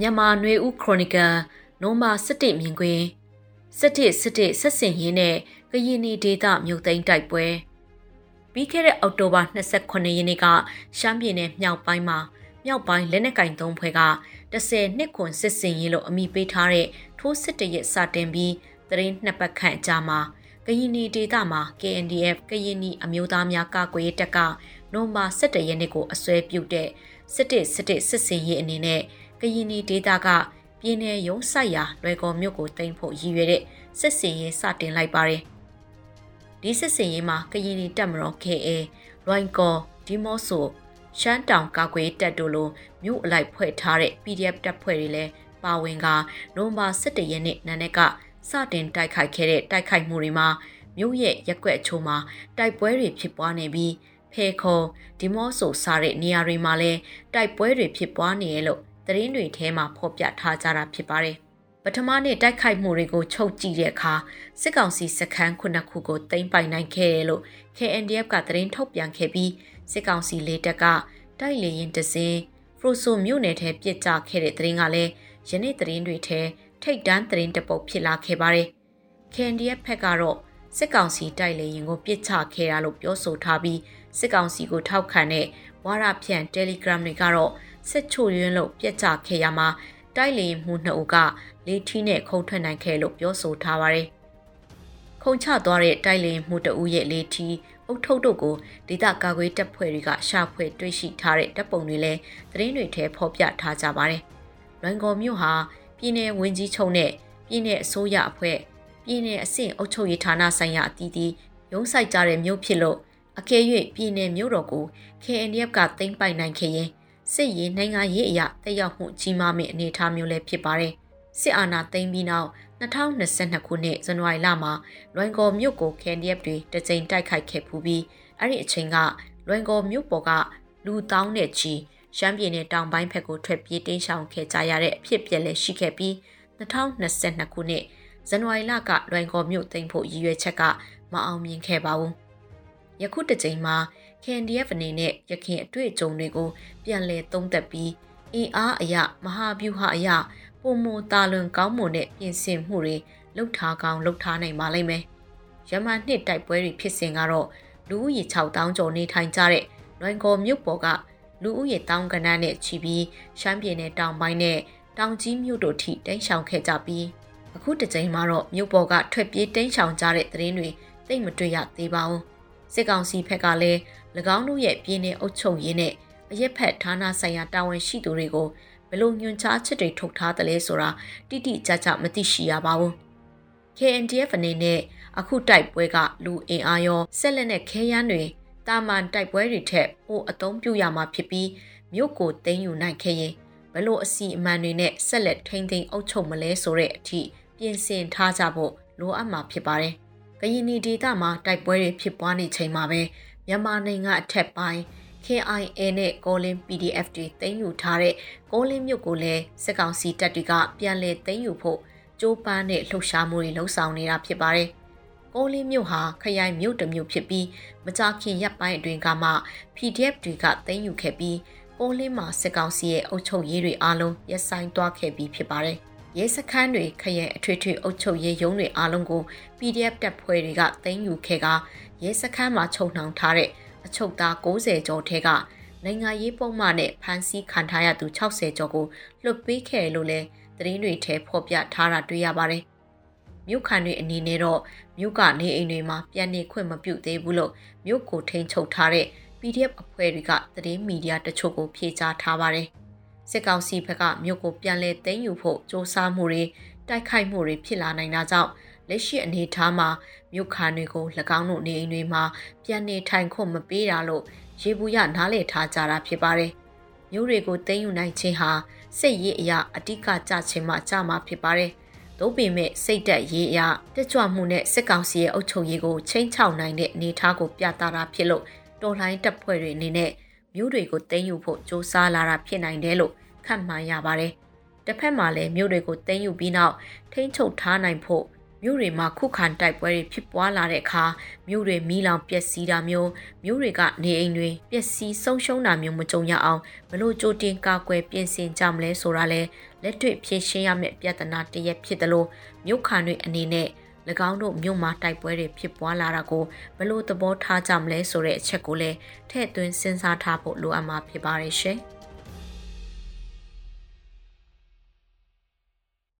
မြန်မာနွေဦးခရိုနီကယ်နိုမာ17မြင်ကွင်း17 17ဆက်စင်ရင်းနဲ့ကရင်နီဒေတာမြို့သိမ်းတိုက်ပွဲပြီးခဲ့တဲ့အောက်တိုဘာ29ရက်နေ့ကရှမ်းပြည်နယ်မြောက်ပိုင်းမှာမြောက်ပိုင်းလက်နက်ကင်သုံးဖွဲ့က10နှစ်ခွန်စစ်စင်ရေးလို့အမိပေးထားတဲ့ထိုးစစ်တရက်စတင်ပြီးသတင်းနှစ်ပတ်ခန့်အကြာမှာကရင်နီဒေတာမှာ KNDF ကရင်နီအမျိုးသားများကာကွယ်ရေးတပ်ကနိုမာ17ရက်နေ့ကိုအစွဲပြုတဲ့စစ်တစ်စစ်တစ်စစ်စင်ရေးအနေနဲ့ ကရင်နီဒေတာကပြည်내ရုံးဆိုင်ရာလွယ်ကော်မြို့ကိုတင်ဖို့ရည်ရွယ်တဲ့စစ်စင်ရေးစတင်လိုက်ပါတယ်။ဒီစစ်စင်ရေးမှာကရင်နီတပ်မတော် KA လွိုင်ကော်ဒီမော့ဆိုရှမ်းတောင်ကာကွယ်တပ်တို့လိုမြို့အလိုက်ဖွဲ့ထားတဲ့ PDF တပ်ဖွဲ့တွေလည်းပါဝင်ကနိုဝင်ဘာ17ရက်နေ့နံနက်ကစတင်တိုက်ခိုက်ခဲ့တဲ့တိုက်ခိုက်မှုတွေမှာမြို့ရဲ့ရက်ွက်အချို့မှာတိုက်ပွဲတွေဖြစ်ပွားနေပြီးဖေခေါ်ဒီမော့ဆိုစားတဲ့နေရာတွေမှာလည်းတိုက်ပွဲတွေဖြစ်ပွားနေရလို့ သတင်းတွေထဲမှာဖော်ပြထားကြတာဖြစ်ပါတယ်။ပထမနေ့တိုက်ခိုက်မှုတွေကိုချုပ်ကြည့်တဲ့အခါစစ်ကောင်စီစခန်းခုနှစ်ခုကိုသိမ်းပိုင်နိုင်ခဲ့တယ်လို့ KNDF ကသတင်းထုတ်ပြန်ခဲ့ပြီးစစ်ကောင်စီလေတပ်ကတိုက်လေရင်တစင်းဖရိုဆိုမြို့နယ်ထဲပြစ်ကျခဲ့တဲ့သတင်းကလည်းယနေ့သတင်းတွေထဲထိတ်တန်းသတင်းတပုတ်ဖြစ်လာခဲ့ပါတယ်။ KNDF ဘက်ကတော့စစ်ကောင်စီတိုက်လေရင်ကိုပြစ်ချခဲ့တာလို့ပြောဆိုထားပြီးစစ်ကောင်စီကိုထောက်ခံတဲ့ ဝါရဖြန့် Telegram တွေကတော့စစ်ချို့ယွင်းလို့ပြက်ကျခဲ့ရမှာတိုက်လေမှုနှစ်ဦးကလေထီးနဲ့ခုံထွက်နိုင်ခဲ့လို့ပြောဆိုထားပါတယ်။ခုံချသွားတဲ့တိုက်လေမှုတဦးရဲ့လေထီးအုတ်ထုတ်တို့ကိုဒေသကာကွယ်တပ်ဖွဲ့တွေကရှာဖွေတွေ့ရှိထားတဲ့တပ်ပုံတွေလည်းသတင်းတွေထဲဖော်ပြထားကြပါတယ်။လွိုင်ကော်မြို့ဟာပြည်내ဝင်းကြီးချုပ်နဲ့ပြည်내အစိုးရအဖွဲ့ပြည်내အဆင့်အုပ်ချုပ်ရေးဌာနဆိုင်ရာအသီးသီးရုံးဆိုင်ကြတဲ့မြို့ဖြစ်လို့ အကယ်၍ပြည်내မြို့တော်ကို KNDF ကသိမ်းပိုက်နိုင်ခဲ့ရင်စစ်ရေးနိုင်ငံရေးအရာတက်ရောက်မှုကြီးမားမယ့်အနေအထားမျိုးလည်းဖြစ်ပါတယ်။စစ်အာဏာသိမ်းပြီးနောက်2022ခုနှစ်ဇန်နဝါရီလမှာလွိုင်ကော်မြို့ကို KNDF တွေတကြိမ်တိုက်ခိုက်ခဲ့ပူပြီးအဲ့ဒီအချိန်ကလွိုင်ကော်မြို့ပေါ်ကလူတောင်းတဲ့ချီရှမ်းပြည်နယ်တောင်ပိုင်းဘက်ကိုထွက်ပြေးတိမ်းရှောင်ခဲ့ကြရတဲ့အဖြစ်ပြက်လည်းရှိခဲ့ပြီး2022ခုနှစ်ဇန်နဝါရီလကလွိုင်ကော်မြို့သိမ်းဖို့ရည်ရွယ်ချက်ကမအောင်မြင်ခဲ့ပါဘူး။ ယခုတစ်ချိန်မှာ KNDF အနေနဲ့ရခင်အတွေ့အကြုံတွေကိုပြန်လည်သုံးသပ်ပြီးအင်အားအရမဟာဗျူဟာအရပုံမတာလွန်ကောင်းမွန်တဲ့ပြင်ဆင်မှုတွေလှုပ်ထားကောင်းလှုပ်ထားနိုင်ပါလိမ့်မယ်။ရမန်နှစ်တိုက်ပွဲတွေဖြစ်စဉ်ကတော့လူဦးရေ6000ကျော်နေထိုင်ကြတဲ့လွိုင်ကော်မြို့ပေါ်ကလူဦးရေတောင်းကနန်းနဲ့ချီပြီးရှမ်းပြည်နယ်တောင်ပိုင်းနဲ့တောင်ကြီးမြို့တို့ထိတိမ်းရှောင်ခဲ့ကြပြီးအခုတစ်ကြိမ်မှာတော့မြို့ပေါ်ကထွက်ပြေးတိမ်းရှောင်ကြတဲ့သတင်းတွေသိမတွေ့ရသေးပါဘူး။ စစ်ကောင်စီဘက်ကလည်း၎င်းတို့ရဲ့ပြည်내အုပ်ချုပ်ရေးနဲ့အရက်ဖက်ဌာနဆိုင်ရာတာဝန်ရှိသူတွေကိုဘယ်လိုညွှန်ကြားချက်တွေထုတ်ထားသလဲဆိုတာတိတိကျကျမသိရှိရပါဘူး။ KNDF အနေနဲ့အခုတိုက်ပွဲကလူအင်အားရောဆက်လက်နဲ့ခဲယမ်းတွေတာမန်တိုက်ပွဲတွေထက်ပိုအသုံးပြုရမှာဖြစ်ပြီးမြို့ကိုသိမ်းယူနိုင်ခဲ့ရင်ဘလို့အစီအမံတွေနဲ့ဆက်လက်ထိန်းသိမ်းအုပ်ချုပ်မလဲဆိုတဲ့အထိပြင်ဆင်ထားကြဖို့လိုအပ်မှာဖြစ်ပါတယ်။ ကရင်နီဒေသမှာတိုက်ပွဲတွေဖြစ်ပွားနေချိန်မှာပဲမြန်မာနိုင်ငံအထက်ပိုင်း KIA နဲ့ကောလင်း PDF တွေသိမ်းယူထားတဲ့ကောလင်းမြို့ကိုလည်းစစ်ကောင်စီတပ်တွေကပြန်လည်သိမ်းယူဖို့ကြိုးပမ်းတဲ့လှုပ်ရှားမှုတွေလှုံ့ဆော်နေတာဖြစ်ပါတယ်။ကောလင်းမြို့ဟာခရိုင်မြို့တစ်မြို့ဖြစ်ပြီးမကြာခင်ရပ်ပိုင်းအတွင်းကမှ PDF တွေကသိမ်းယူခဲ့ပြီးကောလင်းမှာစစ်ကောင်စီရဲ့အုပ်ချုပ်ရေးတွေအားလုံးရပ်ဆိုင်းသွားခဲ့ပြီးဖြစ်ပါတယ်။ ရဲစခန်းတွေခရိုင်အထွေထွေအုပ်ချုပ်ရေးရုံးတွေအားလုံးကို PDF တပ်ဖွဲ့တွေကသိမ်းယူခဲ့ကရဲစခန်းမှာချုပ်နှောင်ထားတဲ့အချုပ်သား90ကျော်ထဲကနိုင်ငံရေးပုံမှန်နဲ့ဖမ်းဆီးခံထားရသူ60ကျော်ကိုလွတ်ပေးခဲ့လို့လဲသတင်းတွေထဲဖော်ပြထားတာတွေ့ရပါတယ်။မြို့ခံတွေအနေနဲ့တော့မြို့ကနေအိမ်တွေမှာပြန်နေခွင့်မပြုသေးဘူးလို့မြို့ကိုထိန်းချုပ်ထားတဲ့ PDF အဖွဲ့တွေကသတင်းမီဒီယာတချို့ကိုဖြေကြားထားပါတယ်။ စစ်ကောင်စီဘက်ကမြို့ကိုပြန်လည်သိမ်းယူဖို့စ조사မှုတွေတိုက်ခိုက်မှုတွေဖြစ်လာနိုင်တာကြောင့်လက်ရှိအနေအထားမှာမြို့ခံတွေကို၎င်းတို့နေအိမ်တွေမှာပြန်နေထိုင်ခွင့်မပေးတာလို့ရေဘူးရနားလည်ထားကြတာဖြစ်ပါတယ်။မြို့တွေကိုသိမ်းယူနိုင်ခြင်းဟာစိတ်ရေးအရာအတိကကြခြင်းမှကြမှာဖြစ်ပါတယ်။သို့ပေမဲ့စိတ်သက်ရေးအရာတက်ကြွမှုနဲ့စစ်ကောင်စီရဲ့အုပ်ချုပ်ရေးကိုချိန်ချောက်နိုင်တဲ့အနေအထားကိုပြသတာဖြစ်လို့တော်လှန်တပ်ဖွဲ့တွေအနေနဲ့ မြို့တွေကိုသိမ်းယူဖို့စ조사လာတာဖြစ်နိုင်တယ်လို့ခန့်မှန်းရပါတယ်။တစ်ဖက်မှာလည်းမြို့တွေကိုသိမ်းယူပြီးနောက်ထိန်းချုပ်ထားနိုင်ဖို့မြို့တွေမှာခုခံတိုက်ပွဲတွေဖြစ်ပွားလာတဲ့အခါမြို့တွေမီးလောင်ပျက်စီးတာမျိုးမြို့တွေကနေအိမ်တွေပျက်စီးဆုံးရှုံးတာမျိုးမကြုံရအောင်ဘလို့ကြိုတင်ကာကွယ်ပြင်ဆင်ကြမလဲဆိုတာလဲလက်တွေ့ဖြေရှင်းရမယ့်ပြဿနာတစ်ရက်ဖြစ်တယ်လို့မြို့ခံတွေအနေနဲ့၎ င်းတို့မြို့မှာတိုက်ပွဲတွေဖြစ်ပွားလာတာကိုဘလို့သဘောထားကြမလဲဆိုတဲ့အချက်ကိုလည်းထည့်သွင်းစဉ်းစားထားဖို့လိုအပ်မှာဖြစ်ပါတယ်ရှင်။